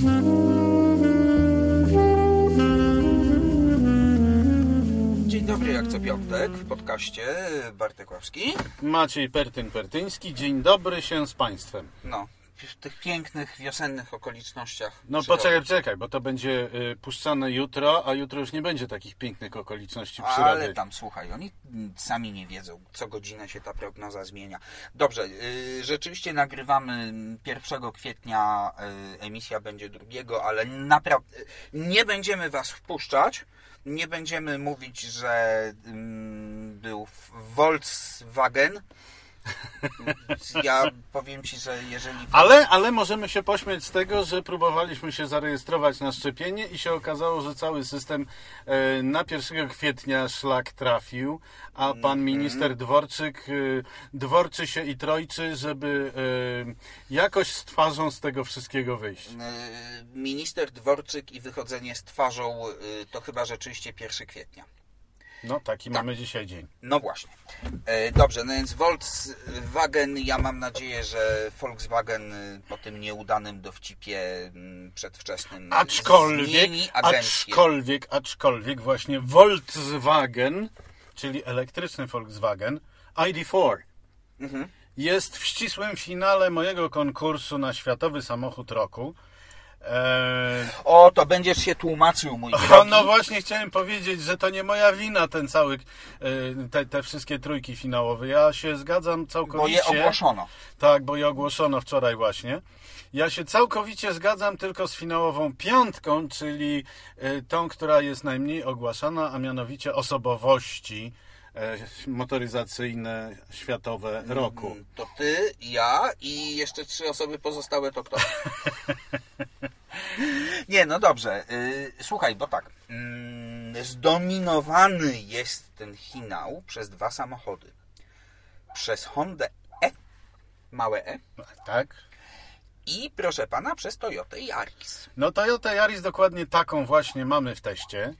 Dzień dobry, jak co piątek w podcaście Bartek Ławski. Maciej Pertyn-Pertyński, dzień dobry się z Państwem. No, w tych pięknych, wiosennych okolicznościach. No przyrody. poczekaj, poczekaj, bo to będzie y, puszczane jutro, a jutro już nie będzie takich pięknych okoliczności przyrody. Ale tam, słuchaj, oni mm, sami nie wiedzą, co godzinę się ta prognoza zmienia. Dobrze, yy, rzeczywiście nagrywamy 1 kwietnia, yy, emisja będzie 2, ale naprawdę nie będziemy Was wpuszczać. Nie będziemy mówić, że ym, był Volkswagen. Ja powiem Ci, że jeżeli... Ale, ale możemy się pośmiać z tego, że próbowaliśmy się zarejestrować na szczepienie i się okazało, że cały system e, na 1 kwietnia szlak trafił, a Mhm. pan minister Dworczyk e, dworczy się i trojczy, żeby e, jakoś z twarzą z tego wszystkiego wyjść. Minister Dworczyk i wychodzenie z twarzą to chyba rzeczywiście 1 kwietnia. No taki mamy dzisiaj dzień. No właśnie. E, Dobrze, no więc Volkswagen, ja mam nadzieję, że Volkswagen y, po tym nieudanym dowcipie przedwczesnym Aczkolwiek, aczkolwiek, aczkolwiek właśnie Volkswagen, czyli elektryczny Volkswagen ID4 Mhm. jest w ścisłym finale mojego konkursu na Światowy Samochód Roku. Eee, O, to będziesz się tłumaczył, mój o, drogi. no właśnie chciałem powiedzieć, że to nie moja wina ten cały, e, te, te wszystkie trójki finałowe. Ja się zgadzam bo całkowicie. je ogłoszono. Tak, bo je ogłoszono wczoraj właśnie. Ja się całkowicie zgadzam tylko z finałową piątką, czyli e, tą, która jest najmniej ogłaszana, a mianowicie osobowości motoryzacyjne światowe roku. Mm, To ty, ja i jeszcze trzy osoby pozostałe to kto? Nie, no dobrze. y, Słuchaj, bo tak. mm, Zdominowany jest ten finał przez dwa samochody. Przez Hondę E, małe E, Tak? i proszę pana, przez Toyota Yaris. No Toyota Yaris dokładnie taką właśnie mamy w teście.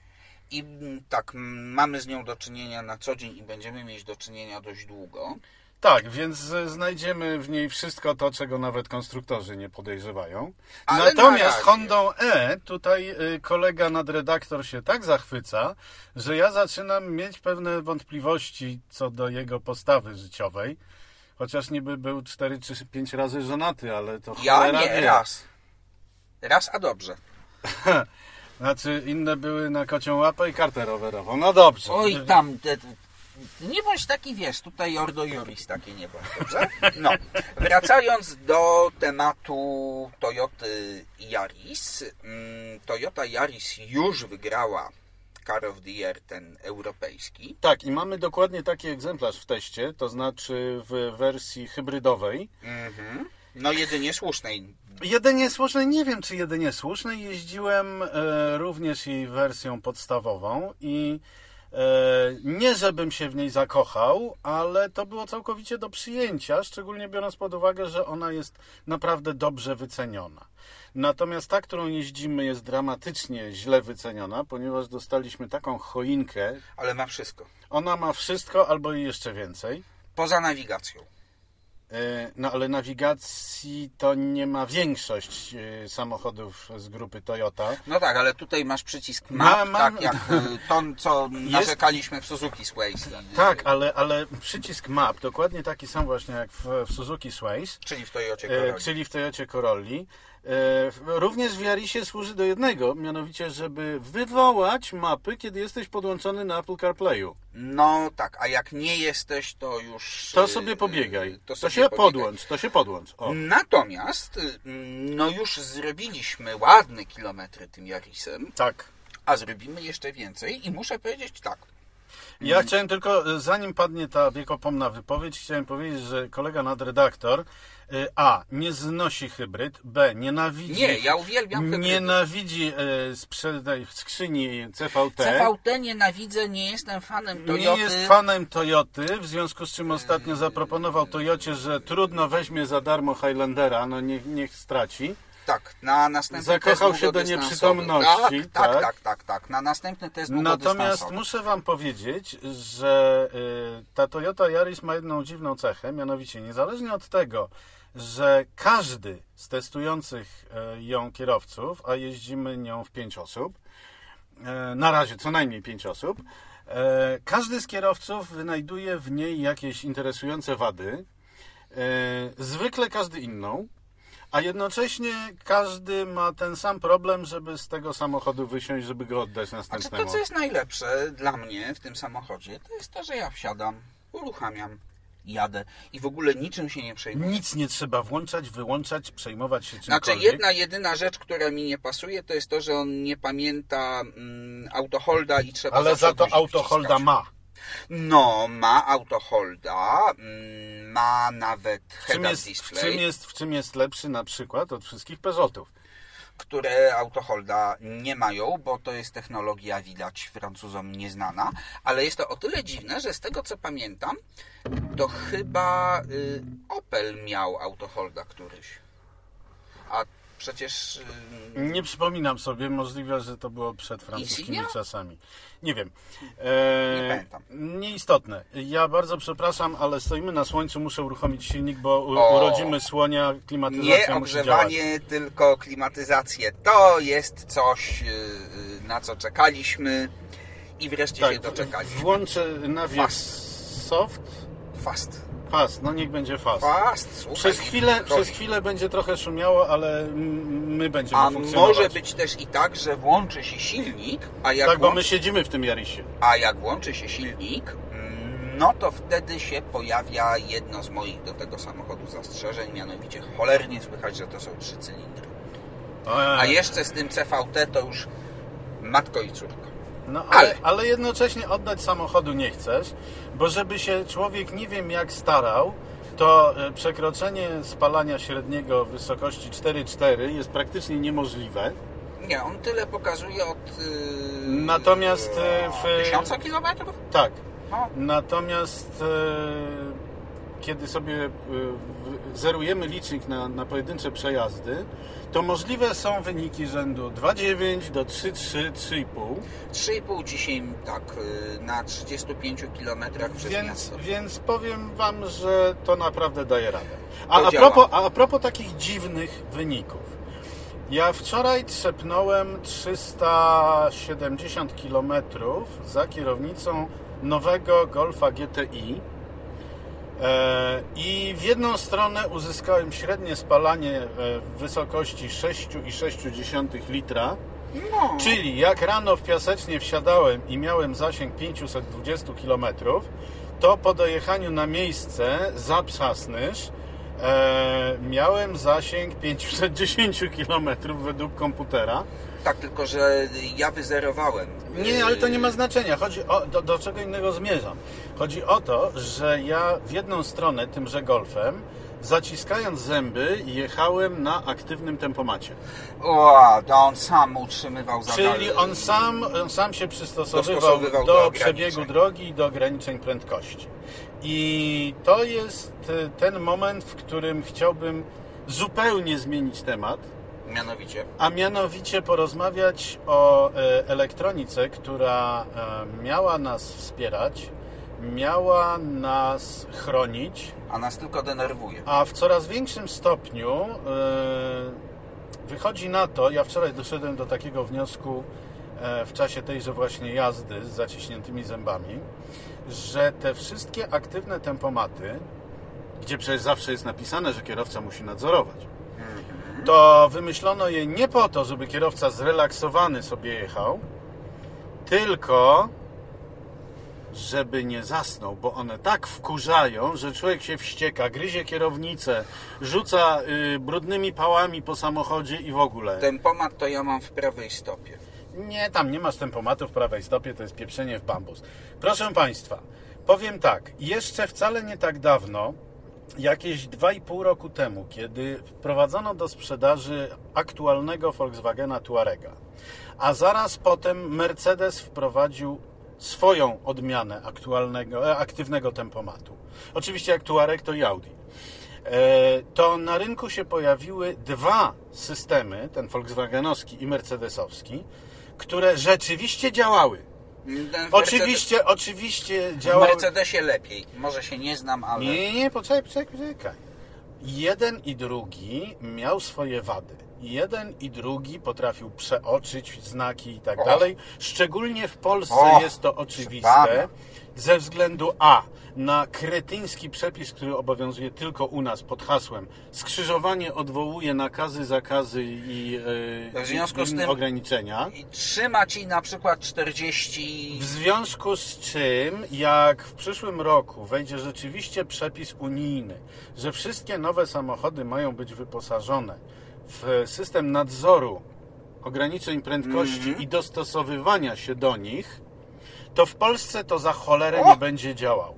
I tak, mamy z nią do czynienia na co dzień i będziemy mieć do czynienia dość długo. Tak, więc znajdziemy w niej wszystko to, czego nawet konstruktorzy nie podejrzewają. Ale Natomiast na. Hondą E, tutaj e, kolega nadredaktor się tak zachwyca, że ja zaczynam mieć pewne wątpliwości co do jego postawy życiowej. Chociaż niby był 4 czy 5 razy żonaty, ale to Ja nie, wie. raz. Raz, a dobrze. Znaczy inne były na kocią łapę i kartę rowerową. No dobrze. Oj, tam. Te, te, nie bądź taki, wiesz, tutaj Ordo Juris takie nie bądź, dobrze? No, wracając do tematu Toyoty Yaris. mm, Toyota Yaris już wygrała Car of the Year, ten europejski. Tak, i mamy dokładnie taki egzemplarz w teście, to znaczy w wersji hybrydowej. Mhm. No, jedynie słusznej. Jedynie słusznej, nie wiem czy jedynie słusznej, jeździłem e, również jej wersją podstawową i e, nie żebym się w niej zakochał, ale to było całkowicie do przyjęcia, szczególnie biorąc pod uwagę, że ona jest naprawdę dobrze wyceniona. Natomiast ta, którą jeździmy jest dramatycznie źle wyceniona, ponieważ dostaliśmy taką choinkę. Ale ma wszystko. Ona ma wszystko albo i jeszcze więcej. Poza nawigacją. E, No ale nawigacji to nie ma większość e, samochodów z grupy Toyota. No tak, ale tutaj masz przycisk Ma- map, mam- tak jak y, to, co narzekaliśmy w Suzuki Sways. Tak, ale, ale przycisk map, dokładnie taki sam właśnie jak w, w Suzuki Sways, Czyli w Toyocie e, Corolla. czyli w Toyocie Corolli. E, Również w Yarisie służy do jednego, mianowicie, żeby wywołać mapy, kiedy jesteś podłączony na Apple CarPlayu. No tak, a jak nie jesteś, to już... To y, sobie pobiegaj, To, to, sobie się pobiegaj. podłącz, to się podłącz. O. Natomiast, y, no już zrobiliśmy ładne kilometry tym Yarisem, Tak. a zrobimy jeszcze więcej i muszę powiedzieć tak. Ja chciałem tylko, e, zanim padnie ta wiekopomna wypowiedź, chciałem powiedzieć, że kolega nadredaktor e, A. nie znosi hybryd, B. nienawidzi, Nie, ja uwielbiam hybrydy. nienawidzi e, sprzedań skrzyni CVT. CVT nienawidzę, nie jestem fanem Toyoty. Nie jest fanem Toyoty, w związku z czym ostatnio zaproponował Toyocie, że trudno weźmie za darmo Highlandera, no niech, niech straci. Tak, na następny Zakochał test się do nieprzytomności, Tak, tak, tak. tak, tak, tak. Na następny test Natomiast muszę Wam powiedzieć, że y, ta Toyota Yaris ma jedną dziwną cechę, mianowicie niezależnie od tego, że każdy z testujących e, ją kierowców, a jeździmy nią w pięć osób, e, na razie co najmniej pięć osób, każdy z kierowców wynajduje w niej jakieś interesujące wady, zwykle każdy inną, a jednocześnie każdy ma ten sam problem, żeby z tego samochodu wysiąść, żeby go oddać następnemu. Znaczy to, co jest najlepsze dla mnie w tym samochodzie, to jest to, że ja wsiadam, uruchamiam, jadę i w ogóle niczym się nie przejmuję. Nic nie trzeba włączać, wyłączać, przejmować się Znaczy czymkolwiek. jedna, jedyna rzecz, która mi nie pasuje, to jest to, że on nie pamięta mm, autoholda i trzeba Ale za to autoholda ma. No, ma autoholda, mm, ma nawet head-up jest, w, display, czym jest, w czym jest lepszy na przykład od wszystkich Peugeotów? które autoholda nie mają, bo to jest technologia, widać, Francuzom nieznana, ale jest to o tyle dziwne, że z tego co pamiętam, to chyba y, Opel miał autoholda któryś. A przecież... Y, Nie przypominam sobie, możliwe, że to było przed francuskimi Insignia? czasami. Nie wiem. E, Nie pamiętam. Nieistotne. Ja bardzo przepraszam, ale stoimy na słońcu, muszę uruchomić silnik, bo u, O. urodzimy słonia, klimatyzacja nie ogrzewanie, tylko klimatyzację. To jest coś, y, y, na co czekaliśmy i wreszcie się Tak, doczekaliśmy. włączę nawias soft. Fast. Fast, no niech będzie fast. Fast, słuchaj. Przez chwilę, przez chwilę będzie trochę szumiało, ale my będziemy A funkcjonować. może być też i tak, że włączy się silnik, a jak, Tak, bo włą- my siedzimy w tym Jarisie. a jak włączy się silnik, mm, no to wtedy się pojawia jedno z moich do tego samochodu zastrzeżeń, mianowicie cholernie słychać, że to są trzy cylindry. A jeszcze z tym CVT to już matko i córko. No, ale, Ale- ale jednocześnie oddać samochodu nie chcesz, bo żeby się człowiek nie wiem jak starał, to e, przekroczenie spalania średniego w wysokości 4,4 jest praktycznie niemożliwe. Nie, on tyle pokazuje od yy, Natomiast, yy, w- tysiąca kilometrów? Tak. No. Natomiast e, kiedy sobie e, w- zerujemy licznik na, na pojedyncze przejazdy, to możliwe są wyniki rzędu 2,9 do 3,3, 3,5. 3,5 dzisiaj tak yy, na 35 kilometrach przez Więc, miasto. więc powiem Wam, że to naprawdę daje radę. A, a, propos, a, a propos takich dziwnych wyników. Ja wczoraj trzepnąłem 370 km za kierownicą nowego Golfa GTI i w jedną stronę uzyskałem średnie spalanie e, w wysokości 6,6 litra, No. Czyli jak rano w Piasecznie wsiadałem i miałem zasięg 520 km, to po dojechaniu na miejsce za Przasnysz e, miałem zasięg 510 km według komputera. Tak, tylko że ja wyzerowałem. Nie, ale to nie ma znaczenia. Chodzi o, do, do czego innego zmierzam. Chodzi o to, że ja w jedną stronę tymże golfem, zaciskając zęby, jechałem na aktywnym tempomacie. O, to on sam utrzymywał zadanie. Czyli on sam, on sam się przystosowywał do, do przebiegu drogi i do ograniczeń prędkości. I to jest y, ten moment, w którym chciałbym zupełnie zmienić temat, Mianowicie. a mianowicie porozmawiać o e, elektronice, która e, miała nas wspierać, miała nas chronić, A nas tylko denerwuje. a w coraz większym stopniu e, wychodzi na to, ja wczoraj doszedłem do takiego wniosku w czasie tejże właśnie jazdy z zaciśniętymi zębami, że te wszystkie aktywne tempomaty, gdzie przecież zawsze jest napisane, że kierowca musi nadzorować, to wymyślono je nie po to, żeby kierowca zrelaksowany sobie jechał, tylko żeby nie zasnął, bo one tak wkurzają, że człowiek się wścieka, gryzie kierownicę, rzuca y, brudnymi pałami po samochodzie i w ogóle. Tempomat to ja mam w prawej stopie. Nie, tam nie masz tempomatu w prawej stopie, to jest pieprzenie w bambus. Proszę Państwa, powiem tak, jeszcze wcale nie tak dawno, jakieś 2,5 roku temu, kiedy wprowadzono do sprzedaży aktualnego Volkswagena Tuarega, a zaraz potem Mercedes wprowadził swoją odmianę aktualnego, e, aktywnego tempomatu. Oczywiście jak Tuareg to i Audi. E, To na rynku się pojawiły dwa systemy, ten Volkswagenowski i Mercedesowski, które rzeczywiście działały. W Oczywiście, oczywiście W działały. Mercedesie lepiej. Może się nie znam, ale... Nie, nie, nie, poczekaj, poczekaj, poczekaj. jeden i drugi miał swoje wady. Jeden i drugi potrafił przeoczyć znaki i tak O. dalej. Szczególnie w Polsce O, jest to oczywiste. Ze względu A na kretyński przepis, który obowiązuje tylko u nas pod hasłem skrzyżowanie odwołuje nakazy, zakazy i, yy, W związku z tym- ograniczenia. I trzyma ci na przykład 40... W związku z czym, jak w przyszłym roku wejdzie rzeczywiście przepis unijny, że wszystkie nowe samochody mają być wyposażone w system nadzoru ograniczeń prędkości Mhm. i dostosowywania się do nich, to w Polsce to za cholerę O! nie będzie działało.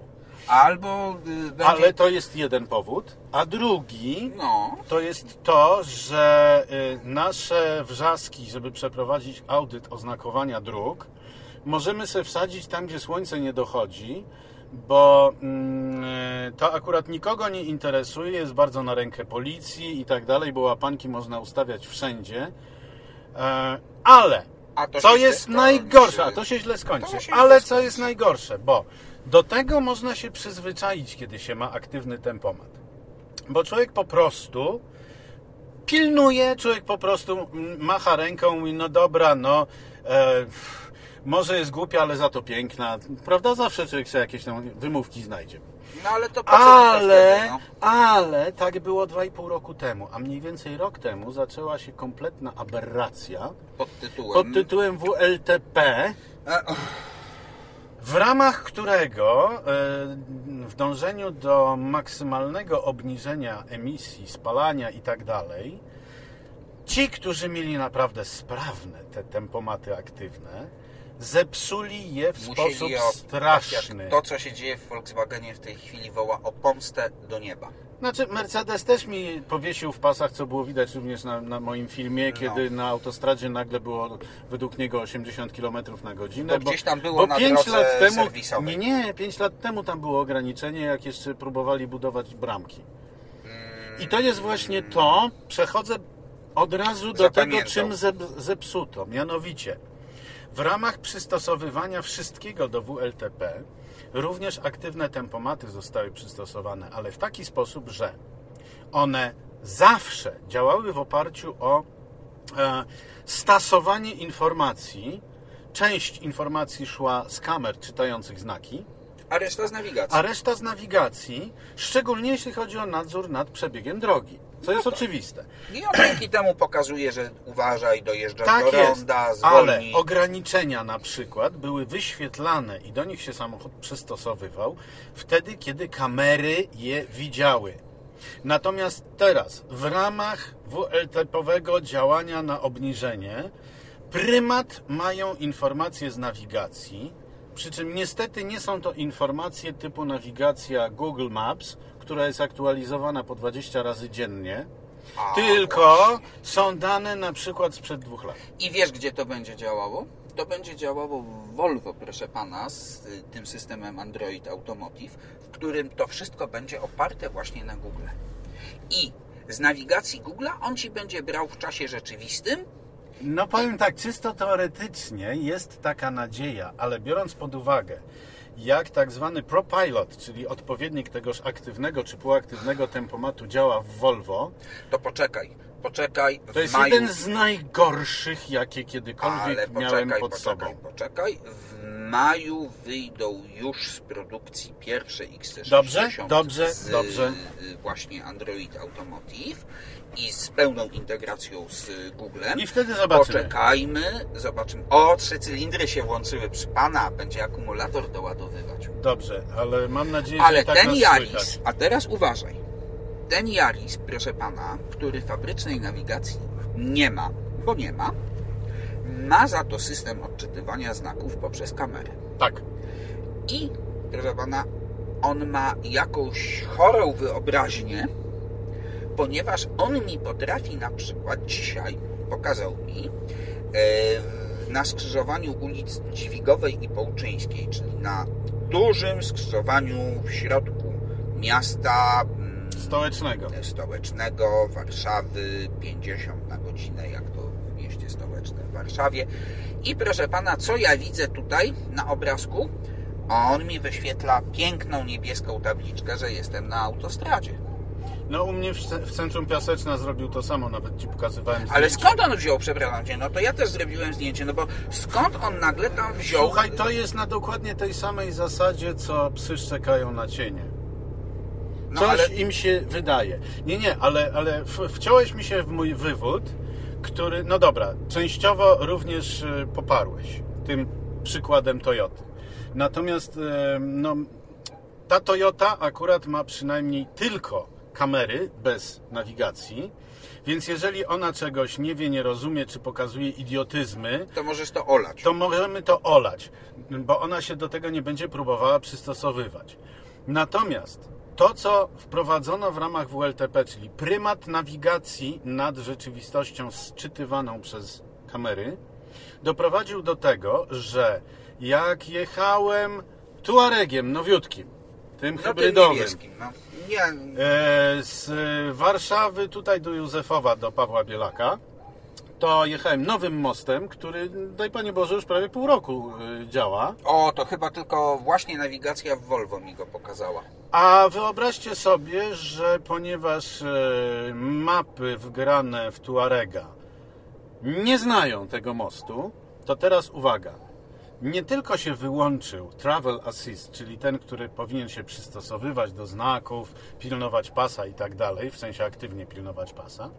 Albo y, będzie... Ale to jest jeden powód. A drugi No, to jest to, że y, nasze wrzaski, żeby przeprowadzić audyt oznakowania dróg, możemy sobie wsadzić tam, gdzie słońce nie dochodzi, bo mm, y, to akurat nikogo nie interesuje, jest bardzo na rękę policji i tak dalej, bo łapanki można ustawiać wszędzie. E, Ale co jest najgorsze, a to się źle skończy, ale co jest najgorsze, bo do tego można się przyzwyczaić, kiedy się ma aktywny tempomat. Bo człowiek po prostu pilnuje, człowiek po prostu macha ręką i mówi, no dobra, no e, może jest głupia, ale za to piękna. Prawda? Zawsze człowiek sobie jakieś tam wymówki znajdzie. No ale to po Ale, wtedy, no? ale tak było 2,5 roku temu, a mniej więcej rok temu zaczęła się kompletna aberracja Pod tytułem... pod tytułem WLTP, E, w ramach którego e, w dążeniu do maksymalnego obniżenia emisji, spalania i tak dalej, ci, którzy mieli naprawdę sprawne te tempomaty aktywne, zepsuli je w sposób musieli o, straszny. To, co się dzieje w Volkswagenie w tej chwili woła o pomstę do nieba. Znaczy, Mercedes też mi powiesił w pasach, co było widać również na, na moim filmie, kiedy na autostradzie nagle było według niego 80 km na godzinę. Bo gdzieś tam było bo na 5 drodze lat temu, serwisowej. Nie, nie, 5 lat temu tam było ograniczenie, jak jeszcze próbowali budować bramki. I to jest właśnie to, przechodzę od razu do tego, Zapamiętał. czym zep- zepsuto. Mianowicie, w ramach przystosowywania wszystkiego do WLTP, również aktywne tempomaty zostały przystosowane, ale w taki sposób, że one zawsze działały w oparciu o e, stasowanie informacji. Część informacji szła z kamer czytających znaki, A reszta z nawigacji. a reszta z nawigacji, szczególnie jeśli chodzi o nadzór nad przebiegiem drogi, co jest oczywiste. I on dzięki temu pokazuje, że uważaj, dojeżdżasz Tak do jest, ronda, ale zwolnij. ograniczenia na przykład były wyświetlane i do nich się samochód przystosowywał wtedy, kiedy kamery je widziały. Natomiast teraz w ramach WLTP-owego działania na obniżenie prymat mają informacje z nawigacji, przy czym niestety nie są to informacje typu nawigacja Google Maps, która jest aktualizowana po 20 razy dziennie, A, tylko właśnie. są dane na przykład sprzed dwóch lat. I wiesz, gdzie to będzie działało? To będzie działało w Volvo, proszę pana, z y, tym systemem Android Automotive, w którym to wszystko będzie oparte właśnie na Google. I z nawigacji Google'a on ci będzie brał w czasie rzeczywistym No powiem tak, czysto teoretycznie jest taka nadzieja, ale biorąc pod uwagę, jak tak zwany ProPilot, czyli odpowiednik tegoż aktywnego czy półaktywnego tempomatu działa w Volvo, to poczekaj, poczekaj w to jest maju... jeden z najgorszych, jakie kiedykolwiek Ale miałem poczekaj, pod poczekaj, sobą. poczekaj. W maju wyjdą już z produkcji pierwsze XC60 Dobrze, dobrze, z dobrze. y, właśnie Android Automotive i z pełną integracją z Googlem. I wtedy zobaczymy. Poczekajmy, zobaczymy. O, trzy cylindry się włączyły przy Pana, będzie akumulator doładowywać. Dobrze, ale mam nadzieję, Ale że tak ten nas Yaris, słychać. a teraz uważaj. Ten Yaris, proszę Pana, który fabrycznej nawigacji nie ma, bo nie ma, ma za to system odczytywania znaków poprzez kamerę. Tak, I, proszę Pana, on ma jakąś chorą wyobraźnię, ponieważ on mi potrafi na przykład dzisiaj, pokazał mi, e, na skrzyżowaniu ulic Dźwigowej i Połczyńskiej, czyli na dużym skrzyżowaniu w środku miasta stołecznego. stołecznego Warszawy 50 na godzinę, jak to w mieście stołecznym w Warszawie. I proszę pana, co ja widzę tutaj na obrazku? On mi wyświetla piękną niebieską tabliczkę, że jestem na autostradzie. No u mnie w, w centrum Piaseczna zrobił to samo, nawet ci pokazywałem Ale zdjęcie. skąd on wziął, przepraszam cię, no to ja też zrobiłem zdjęcie, no bo skąd on nagle tam wziął... Słuchaj, to jest na dokładnie tej samej zasadzie, co psy szczekają na cienie. No, Coś ale... im się wydaje. Nie, nie, ale, ale wciąłeś mi się w mój wywód, który, no dobra, częściowo również y, poparłeś tym przykładem Toyoty. Natomiast e, no, ta Toyota akurat ma przynajmniej tylko kamery bez nawigacji, więc jeżeli ona czegoś nie wie, nie rozumie, czy pokazuje idiotyzmy, To możesz to olać. to możemy to olać, bo ona się do tego nie będzie próbowała przystosowywać. Natomiast to, co wprowadzono w ramach WLTP, czyli prymat nawigacji nad rzeczywistością sczytywaną przez kamery, doprowadził do tego, że jak jechałem Tuaregiem nowiutkim, tym No tym hybrydowym, niebieskim, no. Nie, z Warszawy tutaj do Józefowa, do Pawła Bielaka, to jechałem nowym mostem, który, daj Panie Boże, już prawie pół roku e, działa. o, to chyba tylko właśnie nawigacja w Volvo mi go pokazała. A wyobraźcie sobie, że ponieważ e, mapy wgrane w Tuarega nie znają tego mostu, to teraz uwaga. Nie tylko się wyłączył Travel Assist, czyli ten, który powinien się przystosowywać do znaków, pilnować pasa i tak dalej, w sensie aktywnie pilnować pasa,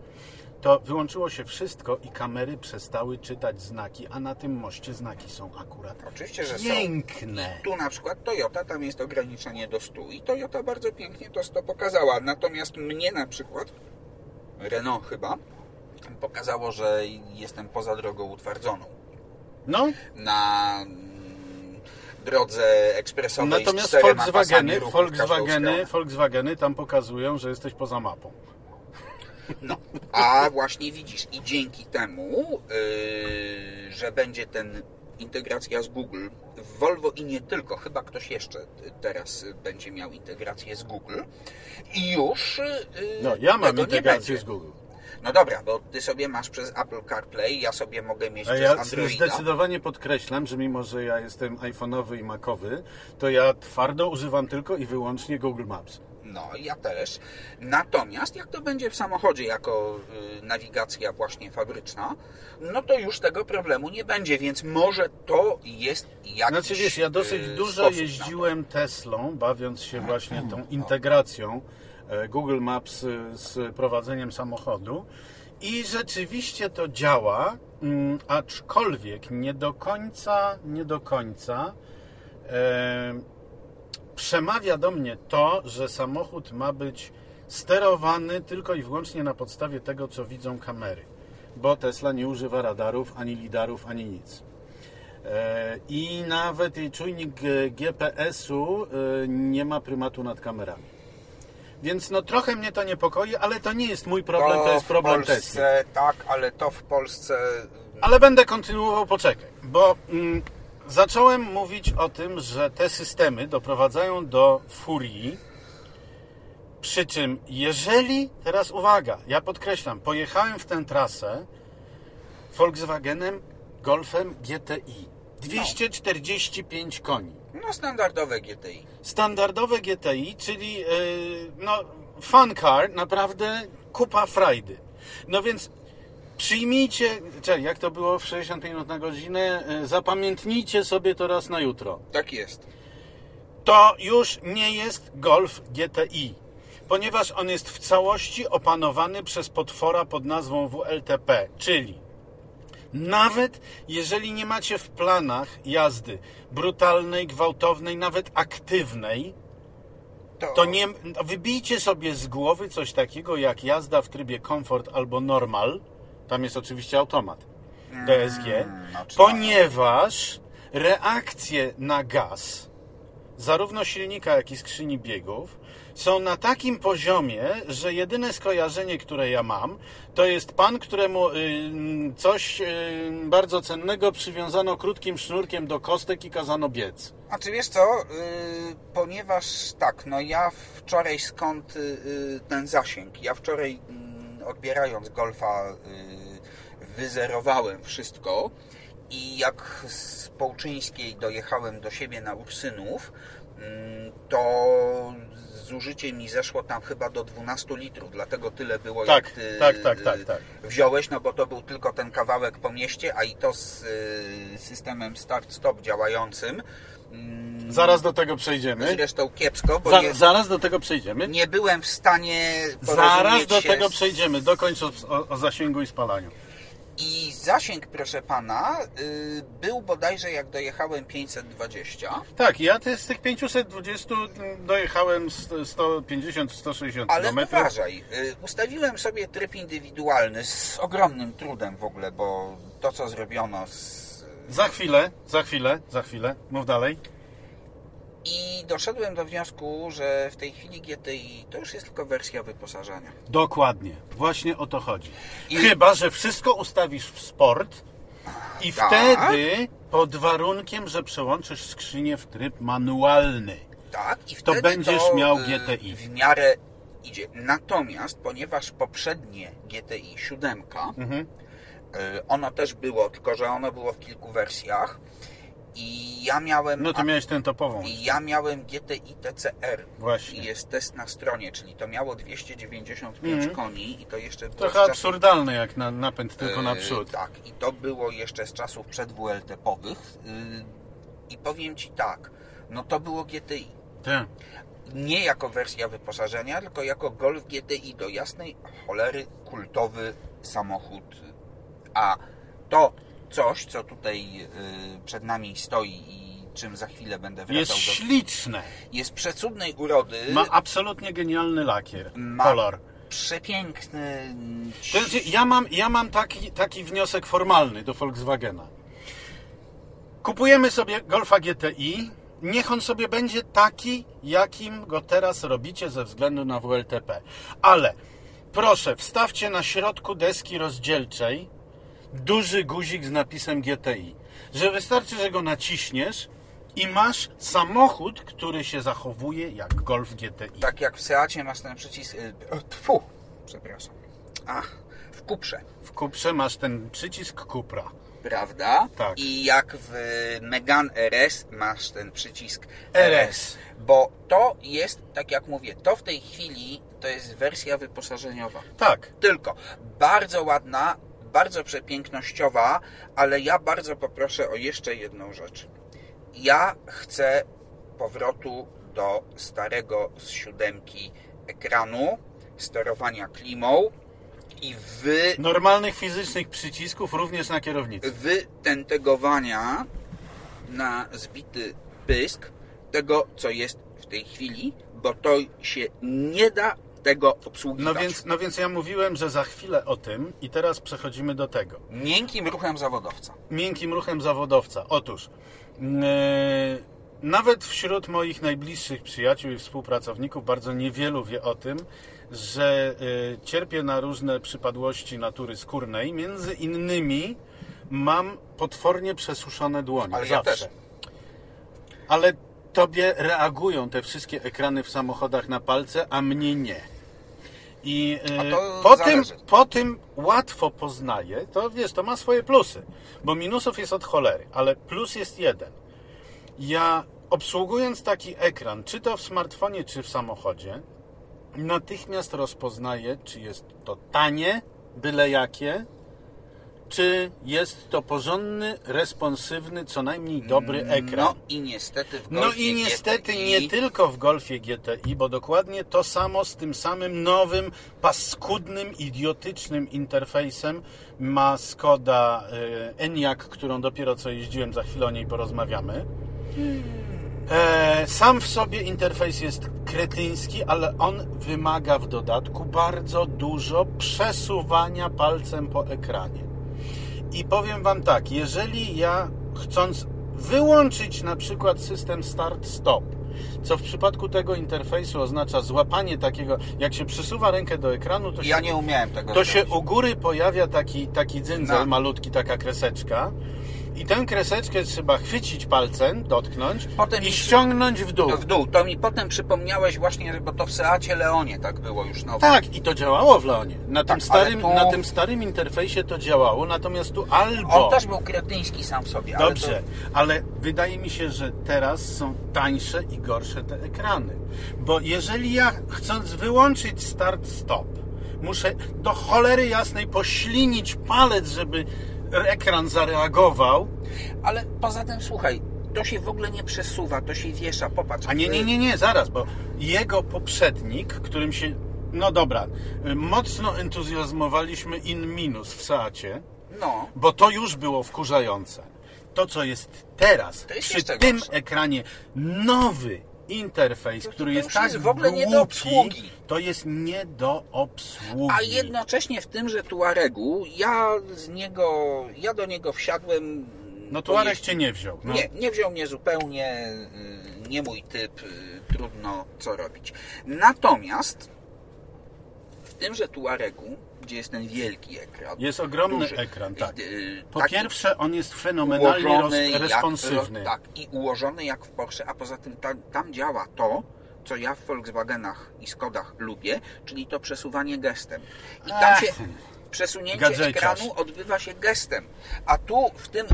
to wyłączyło się wszystko i kamery przestały czytać znaki, a na tym moście znaki są akurat Oczywiście, że są. piękne. Tu na przykład Toyota, tam jest ograniczenie do 100 i Toyota bardzo pięknie to 100 pokazała. Natomiast mnie na przykład, Renault chyba, pokazało, że jestem poza drogą utwardzoną. No, Na mm, drodze ekspresowej Natomiast Volkswageny, Volkswageny. Volkswageny tam pokazują, że jesteś poza mapą. No, a właśnie widzisz, i dzięki temu, yy, że będzie ten integracja z Google w Volvo i nie tylko, chyba ktoś jeszcze teraz będzie miał integrację z Google i już yy, No, ja mam integrację z Google. No dobra, bo ty sobie masz przez Apple CarPlay, ja sobie mogę mieć A przez ja Androida. zdecydowanie podkreślam, że mimo, że ja jestem iPhone'owy i Macowy, to ja twardo używam tylko i wyłącznie Google Maps. No, ja też. Natomiast jak to będzie w samochodzie jako y, nawigacja właśnie fabryczna, no to już tego problemu nie będzie, więc może to jest jakiś Znaczy wiesz, ja dosyć y, dużo sposób na jeździłem Teslą, bawiąc się właśnie tą integracją e, Google Maps e, z prowadzeniem samochodu. I rzeczywiście to działa, mm, aczkolwiek nie do końca, nie do końca e, przemawia do mnie to, że samochód ma być sterowany tylko i wyłącznie na podstawie tego, co widzą kamery. Bo Tesla nie używa radarów, ani lidarów, ani nic. E, I nawet jej czujnik e, GPS-u e, nie ma prymatu nad kamerami. Więc no trochę mnie to niepokoi, ale to nie jest mój problem, to jest w problem Polsce, Tesla. Tak, ale to w Polsce... Ale będę kontynuował, poczekaj, bo mm, zacząłem mówić o tym, że te systemy doprowadzają do furii. Przy czym, jeżeli, teraz uwaga, ja podkreślam, pojechałem w tę trasę Volkswagenem Golfem GTI. 245 koni. No standardowe GTI. Standardowe GTI, czyli yy, no, fun car, naprawdę kupa frajdy. No więc przyjmijcie, czekaj, jak to było w 60 minut na godzinę, yy, zapamiętnijcie sobie to raz na jutro. Tak jest. To już nie jest Golf GTI, ponieważ on jest w całości opanowany przez potwora pod nazwą WLTP, czyli nawet jeżeli nie macie w planach jazdy brutalnej, gwałtownej, nawet aktywnej, to nie, wybijcie sobie z głowy coś takiego jak jazda w trybie komfort albo normal. Tam jest oczywiście automat. DSG, no, ponieważ reakcje na gaz, zarówno silnika, jak i skrzyni biegów, są na takim poziomie, że jedyne skojarzenie, które ja mam, to jest pan, któremu y, coś y, bardzo cennego przywiązano krótkim sznurkiem do kostek i kazano biec. A czy wiesz co, yy, ponieważ tak, no ja wczoraj skąd ten zasięg, ja wczoraj yy, odbierając Golfa yy, wyzerowałem wszystko i jak z Połczyńskiej dojechałem do siebie na Ursynów, yy, to zużycie mi zeszło tam chyba do 12 litrów, dlatego tyle było Tak, jak ty tak, tak, tak, tak. wziąłeś, no bo to był tylko ten kawałek po mieście, a i to z y, systemem start-stop działającym. Mm, Zaraz do tego przejdziemy. Zresztą kiepsko, bo Za, nie, zaraz do tego przejdziemy. nie byłem w stanie Zaraz porozumieć do się tego z- przejdziemy. Dokończ o, o, o zasięgu i spalaniu. I zasięg, proszę pana, y, był bodajże jak dojechałem 520, Tak, ja te, z tych 520 dojechałem st- 150-160 ale km. uważaj, y, ustawiłem sobie tryb indywidualny z ogromnym trudem w ogóle, bo to co zrobiono z... Za chwilę, za chwilę, za chwilę. Mów dalej. i doszedłem do wniosku, że w tej chwili GTI to już jest tylko wersja wyposażenia. Dokładnie. Właśnie o to chodzi. I- Chyba, że wszystko ustawisz w sport i Tak. wtedy pod warunkiem, że przełączysz skrzynię w tryb manualny. Tak, i To wtedy będziesz to, miał y, GTI. W miarę idzie. Natomiast, ponieważ poprzednie GTI 7, Mhm. Y, ono też było, tylko że ono było w kilku wersjach i ja miałem... No to miałeś tę topową. I ja miałem GTI TCR. Właśnie. I jest test na stronie, czyli to miało 295 Mhm. koni i to jeszcze było Trochę czasów- absurdalne jak na napęd tylko Yy, naprzód. Tak, i to było jeszcze z czasów przed WLTP-owych. Yy, I powiem Ci tak, no to było GTI. Tak. Nie jako wersja wyposażenia, tylko jako Golf GTI do jasnej cholery kultowy samochód. A to coś, co tutaj yy, przed nami stoi i czym za chwilę będę Jest wracał do... śliczne. Jest przecudnej urody, Ma absolutnie genialny lakier. ma Kolor. przepiękny... To znaczy, ja mam, ja mam taki, taki wniosek formalny do Volkswagena. Kupujemy sobie Golfa GTI. Niech on sobie będzie taki, jakim go teraz robicie ze względu na WLTP. Ale proszę, wstawcie na środku deski rozdzielczej duży guzik z napisem GTI. Że wystarczy, że go naciśniesz i masz samochód, który się zachowuje jak Golf GTI. Tak jak w Seacie masz ten przycisk... y, Tfu, przepraszam. Ach, w Kuprze, W Cuprze masz ten przycisk Cupra. prawda? Tak. I jak w Megan RS masz ten przycisk RS. RS. Bo to jest, tak jak mówię, to w tej chwili to jest wersja wyposażeniowa. Tak. Tylko bardzo ładna, bardzo przepięknościowa, ale ja bardzo poproszę o jeszcze jedną rzecz. Ja chcę powrotu do starego z siódemki ekranu, sterowania klimą i wy, Normalnych fizycznych przycisków również na kierownicy. wytentegowania na zbity pysk tego, co jest w tej chwili, bo to się nie da tego obsługiwać. No więc, no więc ja mówiłem, że za chwilę o tym i teraz przechodzimy do tego. Miękkim ruchem zawodowca. Miękkim ruchem zawodowca. Otóż, yy, nawet wśród moich najbliższych przyjaciół i współpracowników bardzo niewielu wie o tym, że yy, cierpię na różne przypadłości natury skórnej. Między innymi mam potwornie przesuszone dłonie. Ale ja zawsze. też. Ale tobie reagują te wszystkie ekrany w samochodach na palce, a mnie nie. I to po, tym, po tym łatwo poznaję, to wiesz, to ma swoje plusy, bo minusów jest od cholery, ale plus jest jeden. Ja obsługując taki ekran, czy to w smartfonie, czy w samochodzie, natychmiast rozpoznaję, czy jest to tanie, byle jakie, czy jest to porządny, responsywny, co najmniej dobry ekran. No i niestety w No Golfie i niestety GTI nie tylko w Golfie GTI, bo dokładnie to samo z tym samym nowym, paskudnym, idiotycznym interfejsem ma Skoda y, Enyaq, którą dopiero co jeździłem, za chwilę o niej porozmawiamy. E, sam w sobie interfejs jest kretyński, ale on wymaga w dodatku bardzo dużo przesuwania palcem po ekranie. I powiem Wam tak, jeżeli ja chcąc wyłączyć na przykład system start-stop, co w przypadku tego interfejsu oznacza złapanie takiego, jak się przysuwa rękę do ekranu, to się, Ja nie umiałem tego to się u góry pojawia taki, taki dzyndzel No. malutki, taka kreseczka. I tę kreseczkę trzeba chwycić palcem, dotknąć Potem i mi- ściągnąć w dół. No w dół. To mi potem przypomniałeś właśnie, bo to w Seacie Leonie tak było już nowo. Tak, i to działało w Leonie. Na, Tak, tym, starym, tu- na tym starym interfejsie to działało, natomiast tu albo... On też był kretyński sam w sobie. ale Dobrze, ale wydaje mi się, że teraz są tańsze i gorsze te ekrany. Bo jeżeli ja chcąc wyłączyć start-stop, muszę do cholery jasnej poślinić palec, żeby ekran zareagował, ale poza tym, słuchaj, to się w ogóle nie przesuwa, to się wiesza. Popatrz. A nie, nie, nie, nie, zaraz, bo jego poprzednik, którym się, no dobra, mocno entuzjazmowaliśmy in minus w Seacie, No. bo to już było wkurzające. To, co jest teraz, To jest przy tym gorsze. ekranie, nowy interfejs, który to jest tak jest w ogóle nie do obsługi. to jest nie do obsługi. A jednocześnie w tymże Tuaregu ja z niego, ja do niego wsiadłem. No Tuareg cię nie wziął. No. Nie, nie wziął mnie zupełnie, y, nie mój typ, y, trudno co robić. Natomiast w tymże Tuaregu, gdzie jest ten wielki ekran. Jest ogromny duży, ekran, tak. y, Po taki pierwsze, on jest fenomenalnie ułożony responsywny. Jak, tak, i ułożony jak w Porsche, a poza tym tam, tam działa to, co ja w Volkswagenach i Skodach lubię, czyli to przesuwanie gestem. I tam Ach, się przesunięcie gadżeciarz. ekranu odbywa się gestem. A tu w tym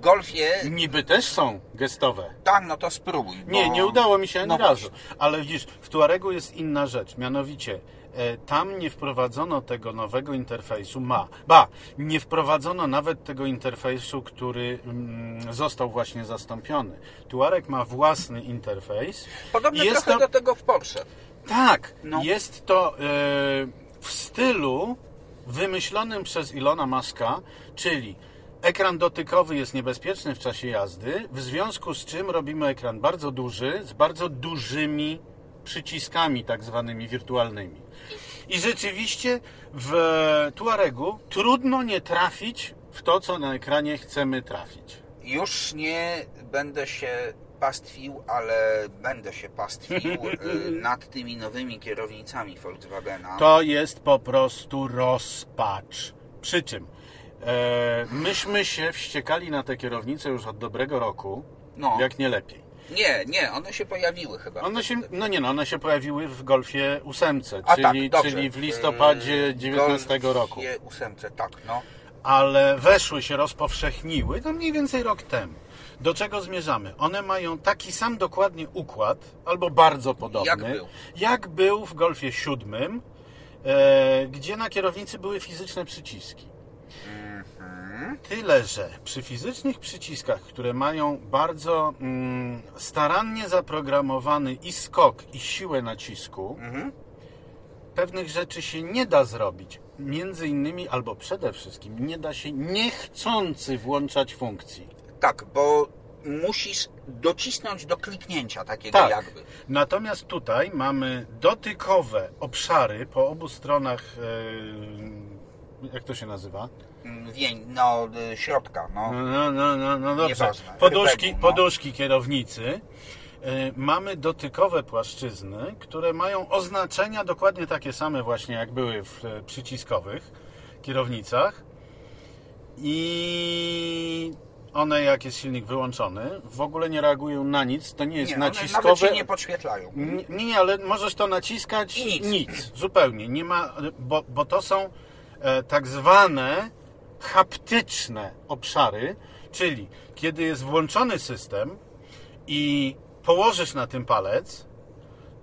Golfie, Niby też są gestowe. tak, no to spróbuj. Nie, bo- nie udało mi się ani no razu. Ale widzisz, w Tuaregu jest inna rzecz. Mianowicie, tam nie wprowadzono tego nowego interfejsu. Ma. Ba, nie wprowadzono nawet tego interfejsu, który mm, został właśnie zastąpiony. Tuareg ma własny interfejs. Podobne I jest trochę to, do tego w Porsche. Tak, No. jest to e, w stylu wymyślonym przez Ilona Muska, czyli ekran dotykowy jest niebezpieczny w czasie jazdy, w związku z czym robimy ekran bardzo duży, z bardzo dużymi przyciskami tak zwanymi wirtualnymi. I rzeczywiście w Tuaregu trudno nie trafić w to, co na ekranie chcemy trafić. Już nie będę się pastwił, ale będę się pastwił y, nad tymi nowymi kierownicami Volkswagena. To jest po prostu rozpacz. Przy czym e, myśmy się wściekali na te kierownice już od dobrego roku, No. jak nie lepiej. Nie, nie, one się pojawiły chyba. One się, no nie no, one się pojawiły w Golfie 8, A czyli, tak, czyli w listopadzie Yy, 19 roku. Golfie ósemce, tak, no. ale weszły się, rozpowszechniły, no mniej więcej rok temu. Do czego zmierzamy? One mają taki sam dokładnie układ, albo bardzo podobny, Jak był. jak był w Golfie 7, e, gdzie na kierownicy były fizyczne przyciski. Mhm. Tyle, że przy fizycznych przyciskach, które mają bardzo mm, starannie zaprogramowany i skok, i siłę nacisku, Mhm. pewnych rzeczy się nie da zrobić. Między innymi, albo przede wszystkim, nie da się niechcący włączać funkcji. Tak, bo musisz docisnąć do kliknięcia takiego Tak. jakby. Natomiast tutaj mamy dotykowe obszary po obu stronach. e, Jak to się nazywa? Mm, Wień, no, y, środka, no. No, no, no, no dobrze. Nieważne. Poduszki, Rybegu, no. poduszki kierownicy. E, Mamy dotykowe płaszczyzny, które mają oznaczenia dokładnie takie same właśnie jak były w e, przyciskowych kierownicach. I one jak jest silnik wyłączony, w ogóle nie reagują na nic. To nie jest Nie, one nawet naciskowe. nie podświetlają. Nie, nie, ale możesz to naciskać I nic. zupełnie. Nie ma, bo, bo to są e, tak zwane haptyczne obszary, czyli kiedy jest włączony system i położysz na tym palec,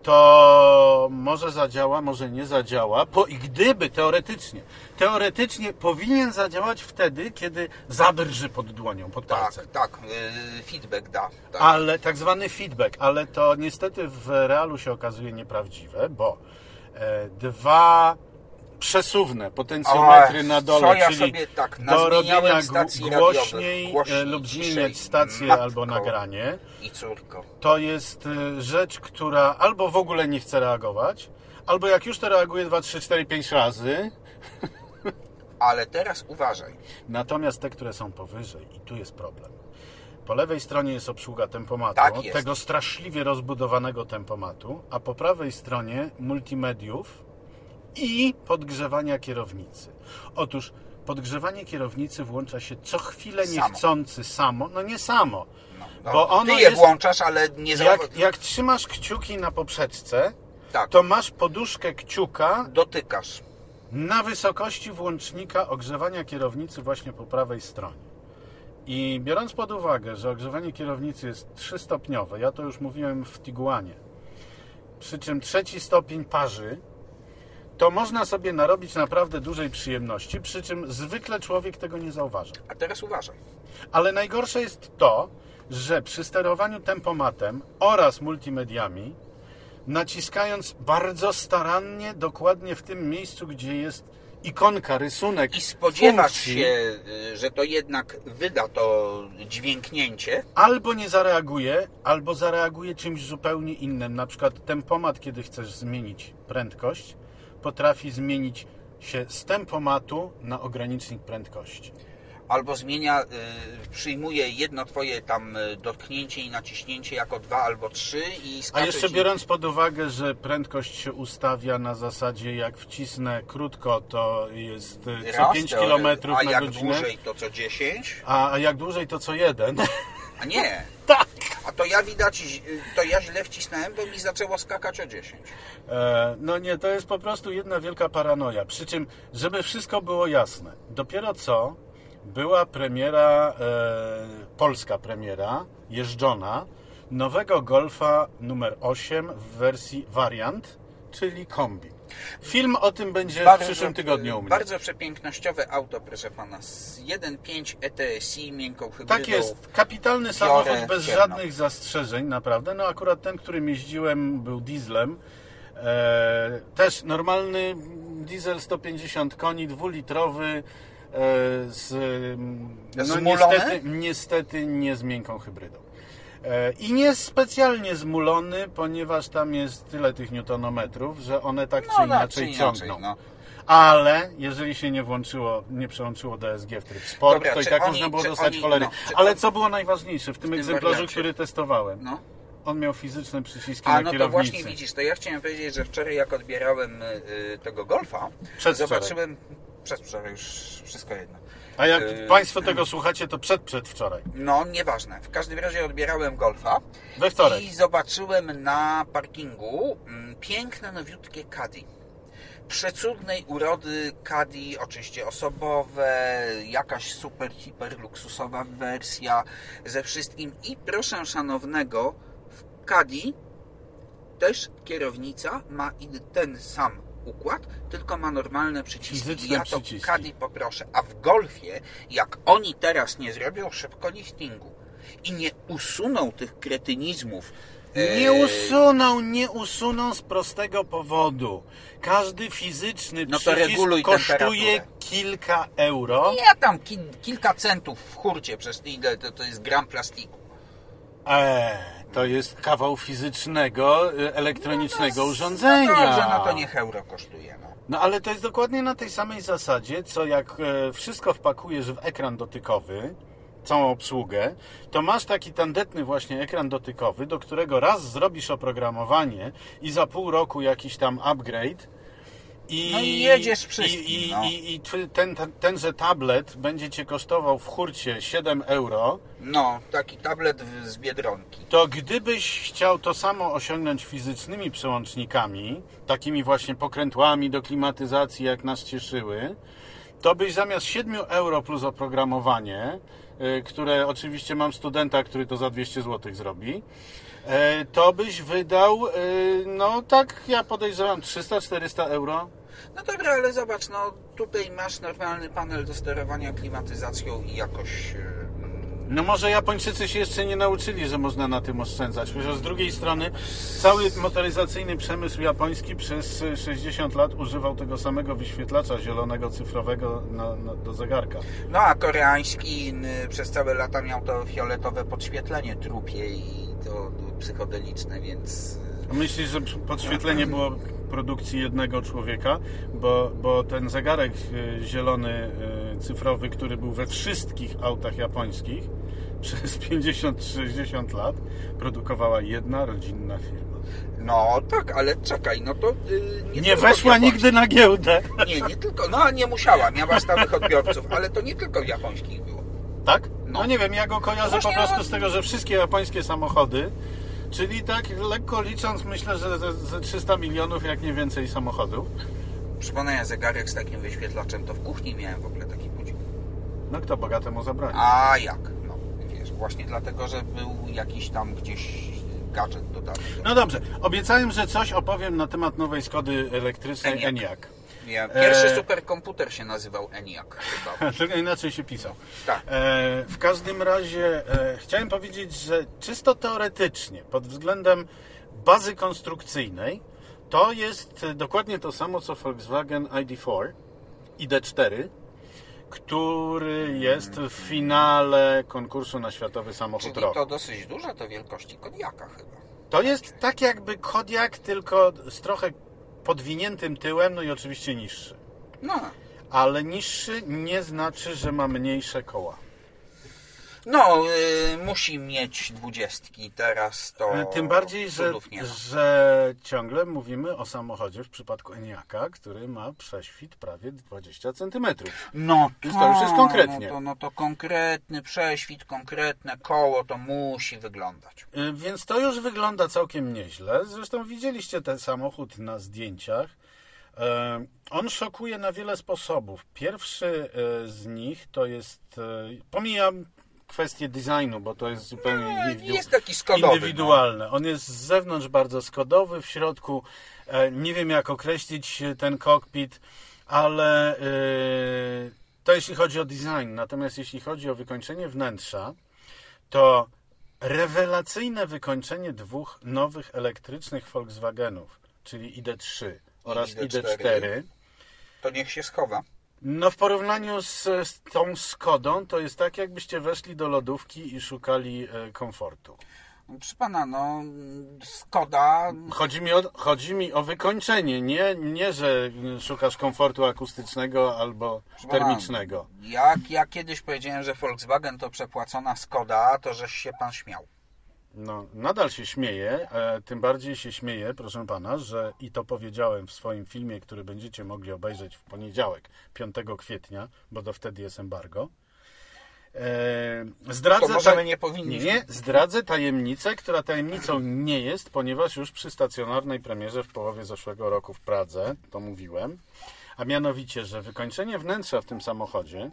to może zadziała, może nie zadziała, po, i gdyby teoretycznie, teoretycznie powinien zadziałać wtedy, kiedy zabrży pod dłonią, pod palcem. Tak, tak, feedback da. Tak. Ale tak zwany feedback, ale to niestety w realu się okazuje nieprawdziwe, bo e, dwa przesuwne potencjometry Oj, na co dole, ja czyli sobie tak do robienia stacji głośniej, głośniej, e, lub ciszej. zmieniać stację Matko. albo nagranie, I córko. to jest e, rzecz, która albo w ogóle nie chce reagować, albo jak już to reaguje 2, 3, 4, 5 razy, Ale teraz uważaj. Natomiast te, które są powyżej, i tu jest problem. Po lewej stronie jest obsługa tempomatu, Tak jest. tego straszliwie rozbudowanego tempomatu, a po prawej stronie multimediów i podgrzewania kierownicy. Otóż podgrzewanie kierownicy włącza się co chwilę Samo. niechcący samo, no nie samo. No, no, Bo ono ty je jest- włączasz, ale nie. Jak, jak trzymasz kciuki na poprzeczce, Tak, to masz poduszkę kciuka dotykasz. na wysokości włącznika ogrzewania kierownicy właśnie po prawej stronie. I biorąc pod uwagę, że ogrzewanie kierownicy jest trzystopniowe, ja to już mówiłem w Tiguanie, przy czym trzeci stopień parzy, to można sobie narobić naprawdę dużej przyjemności, przy czym zwykle człowiek tego nie zauważa. A teraz uważaj. Ale najgorsze jest to, że przy sterowaniu tempomatem oraz multimediami, naciskając bardzo starannie, dokładnie w tym miejscu, gdzie jest ikonka, rysunek, I spodziewasz funkcji, się, y, że to jednak wyda to dźwięknięcie. albo nie zareaguje, albo zareaguje czymś zupełnie innym. Na przykład tempomat, kiedy chcesz zmienić prędkość, potrafi zmienić się z tempomatu na ogranicznik prędkości. Albo zmienia, y, przyjmuje jedno twoje tam y, dotknięcie i naciśnięcie jako dwa albo trzy i A jeszcze ci- biorąc pod uwagę, że prędkość się ustawia na zasadzie jak wcisnę krótko, to jest y, co raz, 5 to- km a na jak godzinę, dłużej to co 10, a, a jak dłużej to co jeden. a nie. tak! A to ja widać, y, to ja źle wcisnąłem, bo mi zaczęło skakać o 10. E, no nie, to jest po prostu jedna wielka paranoja. Przy czym, żeby wszystko było jasne, dopiero co była premiera, e, polska premiera, jeżdżona, nowego Golfa numer 8 w wersji variant, czyli kombi. Film o tym będzie w przyszłym tygodniu u mnie. Bardzo przepięknościowe auto, proszę pana. Z 1.5 ETSI, miękką hybrydą. Tak jest, kapitalny samochód bez żadnych zastrzeżeń, naprawdę. No akurat ten, którym jeździłem był dieslem. E, też normalny diesel 150 koni, dwulitrowy, e, z, no niestety, niestety nie z miękką hybrydą. E, I nie specjalnie zmulony, ponieważ tam jest tyle tych newtonometrów, że one tak No, czy tak inaczej inaczej, ciągną. no. Ale jeżeli się nie włączyło, nie przełączyło DSG w tryb sport, Dobra, to i tak oni- można było dostać oni- cholery. no, Ale co było najważniejsze w tym tym egzemplarzu, wariancie. który testowałem? No. On miał fizyczne przyciski A na no to kierownicy. właśnie widzisz, to ja chciałem powiedzieć, że wczoraj jak odbierałem y, y, tego golfa, Przedwczoraj. zobaczyłem. Przedwczoraj już wszystko jedno. A jak Yy, Państwo tego słuchacie, to przed, przedwczoraj. No, nieważne. W każdym razie odbierałem golfa We wtorek. i zobaczyłem na parkingu mm, piękne, nowiutkie Caddy. Przecudnej urody Caddy, oczywiście osobowe, jakaś super, hiper luksusowa wersja ze wszystkim. I proszę szanownego, w Caddy też kierownica ma ten sam układ, tylko ma normalne przyciski. Fizyczne ja to przyciski. Caddy poproszę. A w Golfie, jak oni teraz nie zrobią szybko liftingu i nie usuną tych kretynizmów, Nie e, usuną, nie usuną z prostego powodu. Każdy fizyczny No przycisk kosztuje kilka euro. Ja tam ki, kilka centów w hurcie, przez ile to, to jest gram plastiku. Eee, to jest kawał fizycznego, y, elektronicznego urządzenia. No dobrze, no to niech euro kosztuje. No. No ale to jest dokładnie na tej samej zasadzie, co jak e, wszystko wpakujesz w ekran dotykowy, całą obsługę, to masz taki tandetny właśnie ekran dotykowy, do którego raz zrobisz oprogramowanie i za pół roku jakiś tam upgrade. I, No i jedziesz wszystkim, I, i, no. i, i ten, ten, tenże tablet będzie Cię kosztował w hurcie 7 euro, no, taki tablet z Biedronki. to gdybyś chciał to samo osiągnąć fizycznymi przełącznikami, takimi właśnie pokrętłami do klimatyzacji, jak nas cieszyły, to byś zamiast 7 euro plus oprogramowanie, y, które oczywiście mam studenta, który to za 200 zł zrobi, y, to byś wydał, y, no tak, ja podejrzewam 300-400 euro. No dobra, ale zobacz, no tutaj masz normalny panel do sterowania klimatyzacją i jakoś... e, No może Japończycy się jeszcze nie nauczyli, że można na tym oszczędzać. Chociaż z drugiej strony cały motoryzacyjny przemysł japoński przez 60 lat używał tego samego wyświetlacza zielonego cyfrowego na, na, do zegarka. No a koreański n- przez całe lata miał to fioletowe podświetlenie trupie i to psychodeliczne, więc Myślisz, że podświetlenie było produkcji jednego człowieka, bo, bo ten zegarek e, zielony, e, cyfrowy, który był we wszystkich autach japońskich przez 50-60 lat produkowała jedna rodzinna firma. No tak, ale czekaj, no to yy, Nie, tylko weszła japońskich. nigdy na giełdę. Nie, nie tylko, no a nie musiała, miała stałych odbiorców, ale to nie tylko w japońskich było. Tak? No, No. nie wiem, ja go kojarzę Właśnie, po prostu no- z tego, że wszystkie japońskie samochody, czyli tak lekko licząc, myślę, że ze, ze 300 milionów, jak nie więcej samochodów. Przypomnę, zegarek z takim wyświetlaczem, to w kuchni miałem w ogóle taki budzik. No kto bogatemu zabroni? A jak? No, wiesz, właśnie dlatego, że był jakiś tam gdzieś gadżet dodany. No dobrze, obiecałem, że coś opowiem na temat nowej Skody elektrycznej Enyaq. Enyaq. Ja, pierwszy E- superkomputer się nazywał ENIAC chyba. Tylko inaczej się pisał. Tak. E, w każdym razie e, chciałem powiedzieć, że czysto teoretycznie, pod względem bazy konstrukcyjnej, to jest dokładnie to samo co Volkswagen ID4, ID4, który jest w finale konkursu na światowy samochód Czyli roku. to dosyć duże, to wielkości Kodiaka chyba. To jest tak jakby Kodiak, tylko z trochę podwiniętym tyłem, no i oczywiście niższy. No, Ale niższy nie znaczy, że ma mniejsze koła. No y, musi mieć dwudziestki, teraz to E, Tym bardziej, że, że ciągle mówimy o samochodzie w przypadku Eniaka, który ma prześwit prawie 20 cm. No Więc to już jest konkretnie. No to, no to konkretny prześwit, konkretne koło to musi wyglądać. Y, Więc to już wygląda całkiem nieźle. Zresztą widzieliście ten samochód na zdjęciach. E, On szokuje na wiele sposobów. Pierwszy z nich to jest. Pomijam kwestię designu, bo to jest zupełnie indywidu- No, Jest taki skodowy. no. indywidualne. On jest z zewnątrz bardzo skodowy, w środku e, nie wiem jak określić e, ten kokpit, ale e, to jeśli chodzi o design. Natomiast jeśli chodzi o wykończenie wnętrza, to rewelacyjne wykończenie dwóch nowych elektrycznych Volkswagenów, czyli ID3 oraz ID4. ID4. To niech się schowa. No w porównaniu z, z tą Skodą, to jest tak jakbyście weszli do lodówki i szukali e, komfortu. Proszę pana, no Skoda Chodzi mi o, chodzi mi o wykończenie, nie, nie, że szukasz komfortu akustycznego albo termicznego. Jak ja kiedyś powiedziałem, że Volkswagen to przepłacona Skoda, to żeś się pan śmiał. No, nadal się śmieję, e, tym bardziej się śmieję, proszę pana, że i to powiedziałem w swoim filmie, który będziecie mogli obejrzeć w poniedziałek, 5 kwietnia, bo do wtedy jest embargo. E, zdradzę To możemy ta- nie powinniśmy. Nie, zdradzę tajemnicę, która tajemnicą nie jest, ponieważ już przy stacjonarnej premierze w połowie zeszłego roku w Pradze, to mówiłem, a mianowicie, że wykończenie wnętrza w tym samochodzie,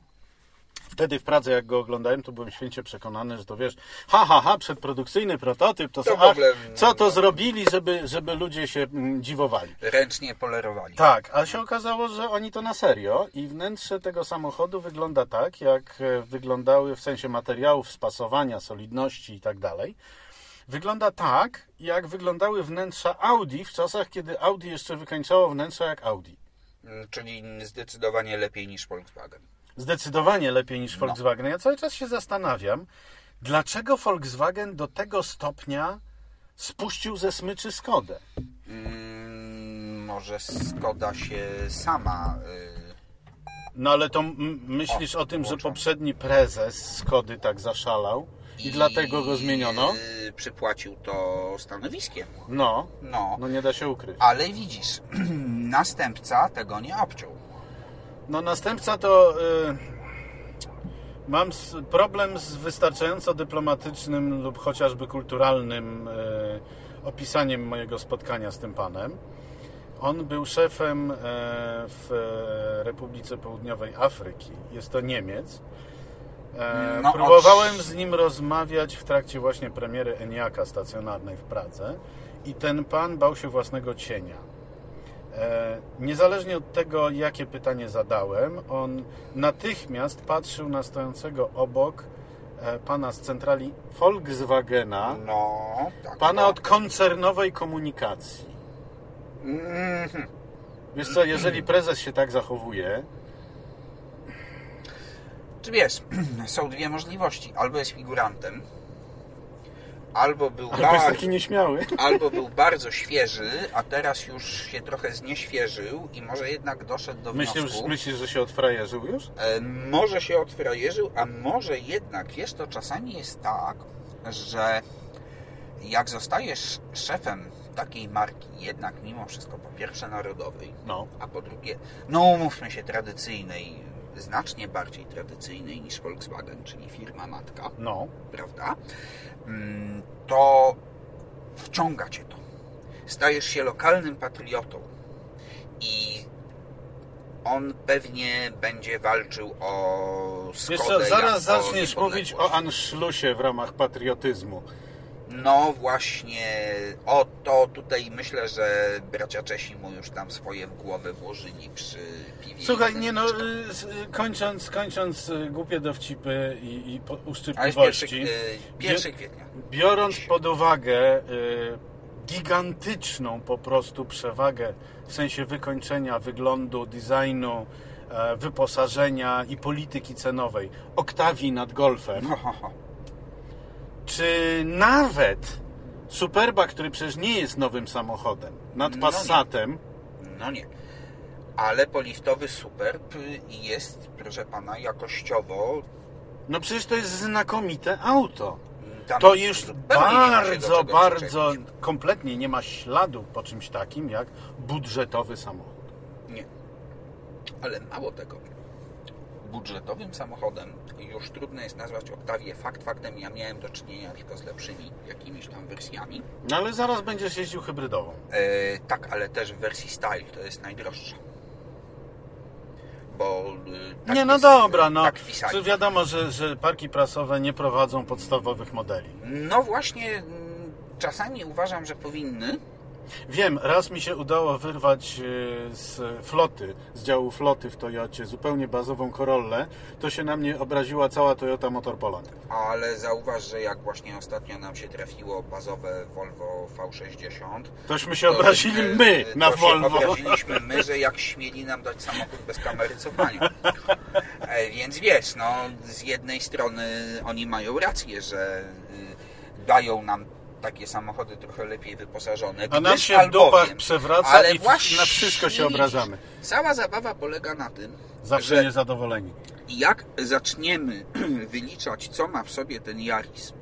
wtedy w Pradze jak go oglądałem, to byłem święcie przekonany, że to wiesz, ha, ha, ha, przedprodukcyjny prototyp, to, To są, ach, co to zrobili, żeby, żeby ludzie się mm, dziwowali. Ręcznie polerowali. Tak, a się okazało, że oni to na serio i wnętrze tego samochodu wygląda tak, jak e, wyglądały w sensie materiałów, spasowania, solidności i tak dalej. Wygląda tak, jak wyglądały wnętrza Audi w czasach, kiedy Audi jeszcze wykańczało wnętrza jak Audi. Mm, Czyli zdecydowanie lepiej niż Volkswagen. Zdecydowanie lepiej No. niż Volkswagen. Ja cały czas się zastanawiam, dlaczego Volkswagen do tego stopnia spuścił ze smyczy Skodę. Mm, może Skoda się sama. y, No ale to myślisz o, tym, że włączam. poprzedni prezes Skody tak zaszalał i, dlatego go zmieniono? y, przypłacił to stanowiskiem. No, No. no nie da się ukryć. Ale widzisz, następca tego nie obciął. No następca to y, mam problem z wystarczająco dyplomatycznym lub chociażby kulturalnym y, opisaniem mojego spotkania z tym panem. On był szefem e, w Republice Południowej Afryki. Jest to Niemiec. E, No, Próbowałem od- z nim rozmawiać w trakcie właśnie premiery Eniaka stacjonarnej w Pradze i ten pan bał się własnego cienia. E, Niezależnie od tego, jakie pytanie zadałem, on natychmiast patrzył na stojącego obok e, pana z centrali Volkswagena, No, tak. pana no. od koncernowej komunikacji. Mhm. Wiesz co, jeżeli prezes się tak zachowuje, Czy wiesz, są dwie możliwości. Albo jest figurantem, albo był, Ale jest bar- taki nieśmiały. albo był bardzo świeży, a teraz już się trochę znieświeżył i może jednak doszedł do Myślisz, wniosku, myślisz, że się odfrajerzył już? e, może się odfrajerzył, a może jednak, wiesz, to czasami jest tak, że jak zostajesz szefem takiej marki, jednak mimo wszystko po pierwsze narodowej, No. a po drugie, no umówmy się, tradycyjnej, znacznie bardziej tradycyjnej niż Volkswagen, czyli firma matka, No. prawda? Mm, To wciąga cię to. Stajesz się lokalnym patriotą i on pewnie będzie walczył o Wiesz Skodę. co, zaraz zaczniesz mówić o. Anschlussie w ramach patriotyzmu. No właśnie, o to tutaj myślę, że bracia Czesi mu już tam swoje w głowę włożyli przy piwie. Słuchaj, nie no, y, y, kończąc, kończąc y, głupie dowcipy i, i uszczypliwości, pierwszy, kwietnia. biorąc pod uwagę gigantyczną po prostu przewagę w sensie wykończenia wyglądu, designu, e, wyposażenia i polityki cenowej Oktawii nad Golfem, ho. Czy nawet Superba, który przecież nie jest nowym samochodem, nad No nie. Passatem, No nie. Ale poliftowy Superb jest, proszę pana, jakościowo. no przecież to jest znakomite auto. Tam To już nie bardzo, bardzo kompletnie nie ma śladu po czymś takim jak budżetowy samochód. Nie. Ale mało tego. Budżetowym samochodem już trudno jest nazwać Octavię. Fakt faktem, ja miałem do czynienia tylko z lepszymi jakimiś tam wersjami. No ale zaraz będziesz jeździł hybrydową. E, tak, ale też w wersji Style to jest najdroższa. Bo. e, tak nie, no jest, dobra, no. Tak pisali. Wiadomo, że, że parki prasowe nie prowadzą podstawowych modeli. No właśnie, mm, czasami uważam, że powinny. Wiem, raz mi się udało wyrwać e, z floty, z działu floty w Toyocie zupełnie bazową Corollę, to się na mnie obraziła cała Toyota Motor Poland. Ale zauważ, że jak właśnie ostatnio nam się trafiło bazowe Volvo V60, Tośmy się to obrazili żeśmy- my to na się Volvo. obraziliśmy my, że jak śmieli nam dać samochód bez kamery cofania. E, Więc wiesz, no z jednej strony oni mają rację, że y, dają nam takie samochody trochę lepiej wyposażone. A gdyż się w dupach albowiem- przewraca ale i właśnie na wszystko się obrażamy. Cała zabawa polega na tym, Zawsze że niezadowoleni. jak zaczniemy wyliczać, co ma w sobie ten Yaris,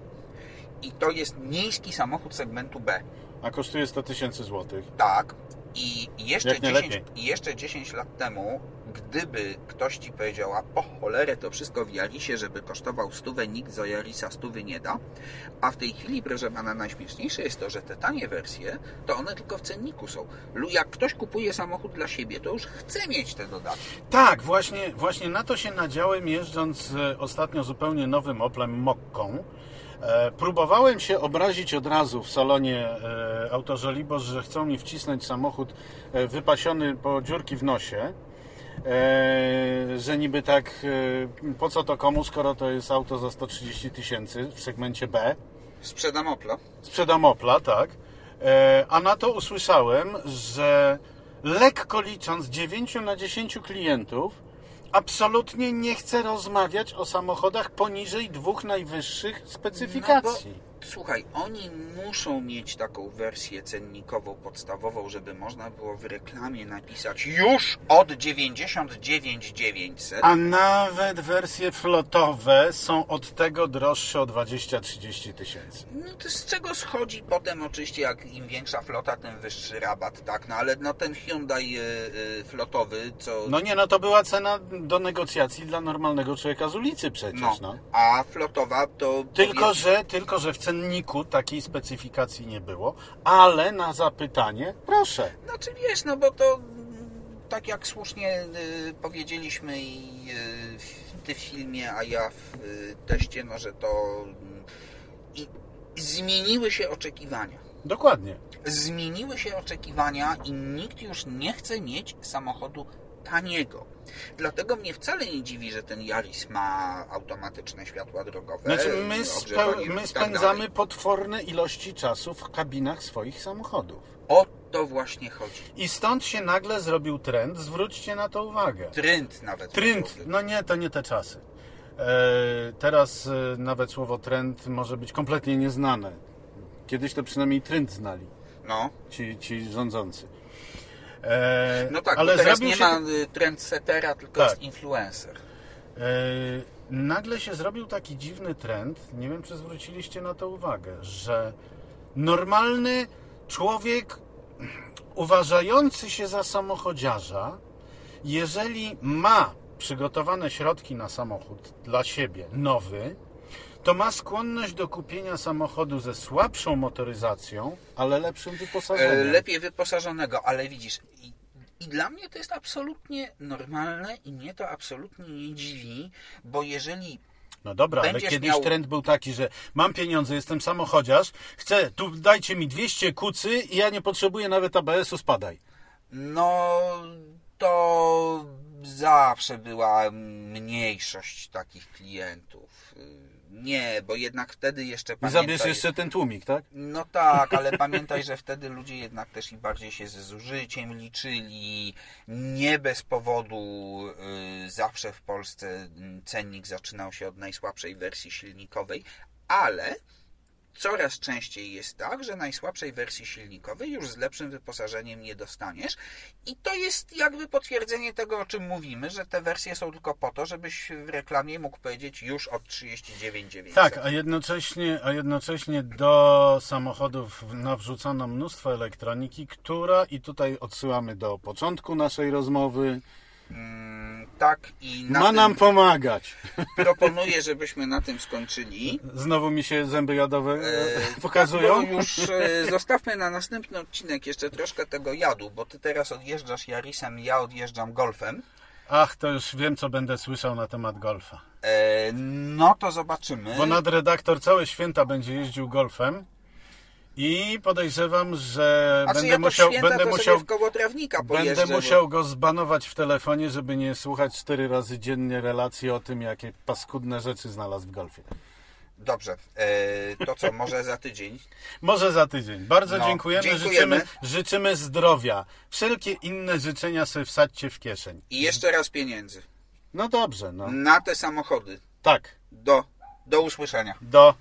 i to jest miejski samochód segmentu B, A kosztuje 100 tysięcy złotych. tak, i jeszcze, Jak nie 10, lepiej. i jeszcze 10 lat temu, gdyby ktoś ci powiedział, a po cholerę to wszystko w Yarisie, żeby kosztował stówę, nikt za Yarisa stówy nie da, a w tej chwili, proszę pana, najśmieszniejsze jest to, że te tanie wersje, to one tylko w cenniku są. Jak ktoś kupuje samochód dla siebie, to już chce mieć te dodatki. Tak, właśnie, właśnie na to się nadziałem jeżdżąc e, ostatnio zupełnie nowym Oplem Mokką. E, próbowałem się obrazić od razu w salonie e, Autożolibos, że chcą mi wcisnąć samochód wypasiony po dziurki w nosie. E, że niby tak, e, po co to komu, skoro to jest auto za 130 tysięcy w segmencie B. Sprzedam Opla. Sprzedam Opla, tak. E, a na to usłyszałem, że lekko licząc 9 na 10 klientów absolutnie nie chce rozmawiać o samochodach poniżej dwóch najwyższych specyfikacji. No Słuchaj, oni muszą mieć taką wersję cennikową, podstawową, żeby można było w reklamie napisać już od 99 900. A nawet wersje flotowe są od tego droższe o 20-30 tysięcy. No to z czego schodzi potem oczywiście, jak im większa flota, tym wyższy rabat, tak? No ale no ten Hyundai y, y, flotowy, co... No nie, no to była cena do negocjacji dla normalnego człowieka z ulicy przecież, no, no. a flotowa to... Tylko powie- że, tylko, że w cenniku takiej specyfikacji nie było, ale na zapytanie proszę. Znaczy wiesz, no bo to mm, tak jak słusznie y, powiedzieliśmy i w- ty w filmie, a ja w y, teście, no że to mm, i zmieniły się oczekiwania. Dokładnie. Zmieniły się oczekiwania i nikt już nie chce mieć samochodu taniego. Dlatego mnie wcale nie dziwi, że ten Yaris ma automatyczne światła drogowe. Znaczy my, i my tak spędzamy dalej. potworne ilości czasu w kabinach swoich samochodów. O to właśnie chodzi. I stąd się nagle zrobił trend, zwróćcie na to uwagę. Trend nawet. Trend, no nie, to nie te czasy. E, teraz e, nawet słowo trend może być kompletnie nieznane. Kiedyś to przynajmniej trend znali No, ci, ci rządzący. E, no tak, ale teraz nie się ma y, trendsettera, tylko Tak. jest influencer. E, nagle się zrobił taki dziwny trend, nie wiem czy zwróciliście na to uwagę, że normalny człowiek uważający się za samochodziarza, jeżeli ma przygotowane środki na samochód dla siebie, nowy, to ma skłonność do kupienia samochodu ze słabszą motoryzacją, ale lepszym E, wyposażeniem. lepiej wyposażonego, ale widzisz, i, dla mnie to jest absolutnie normalne i mnie to absolutnie nie dziwi, bo jeżeli No dobra, ale kiedyś miał- trend był taki, że mam pieniądze, jestem samochodziarz, chcę, tu dajcie mi 200 kucy i ja nie potrzebuję nawet ABS-u, spadaj. No, to zawsze była mniejszość takich klientów. Nie, bo jednak wtedy jeszcze I pamiętaj... zabierz jeszcze ten tłumik, tak? No tak, ale pamiętaj, że wtedy ludzie jednak też i bardziej się ze zużyciem liczyli. Nie bez powodu y, zawsze w Polsce mm, cennik zaczynał się od najsłabszej wersji silnikowej, ale coraz częściej jest tak, że najsłabszej wersji silnikowej już z lepszym wyposażeniem nie dostaniesz. I to jest jakby potwierdzenie tego, o czym mówimy, że te wersje są tylko po to, żebyś w reklamie mógł powiedzieć już od 39,900. Tak, a jednocześnie, a jednocześnie do samochodów nawrzucono mnóstwo elektroniki, która, i tutaj odsyłamy do początku naszej rozmowy, tak i na ma nam pomagać. proponuję, żebyśmy na tym skończyli. Znowu mi się zęby jadowe E, e, pokazują. Tak, już e, zostawmy na następny odcinek jeszcze troszkę tego jadu, bo ty teraz odjeżdżasz Jarisem, ja odjeżdżam Golfem. Ach, to już wiem, co będę słyszał na temat golfa. E, no to zobaczymy. Bo nadredaktor całe święta będzie jeździł golfem i podejrzewam, że A będę ja musiał, będę musiał, będę musiał go zbanować w telefonie, żeby nie słuchać cztery razy dziennie relacji o tym, jakie paskudne rzeczy znalazł w golfie. Dobrze, e, to co, może za tydzień? Może za tydzień. Bardzo No, dziękujemy. dziękujemy. Życzymy, życzymy zdrowia. Wszelkie inne życzenia sobie wsadźcie w kieszeń. I jeszcze raz pieniędzy. No dobrze, no. Na te samochody. Tak. Do, do usłyszenia. Do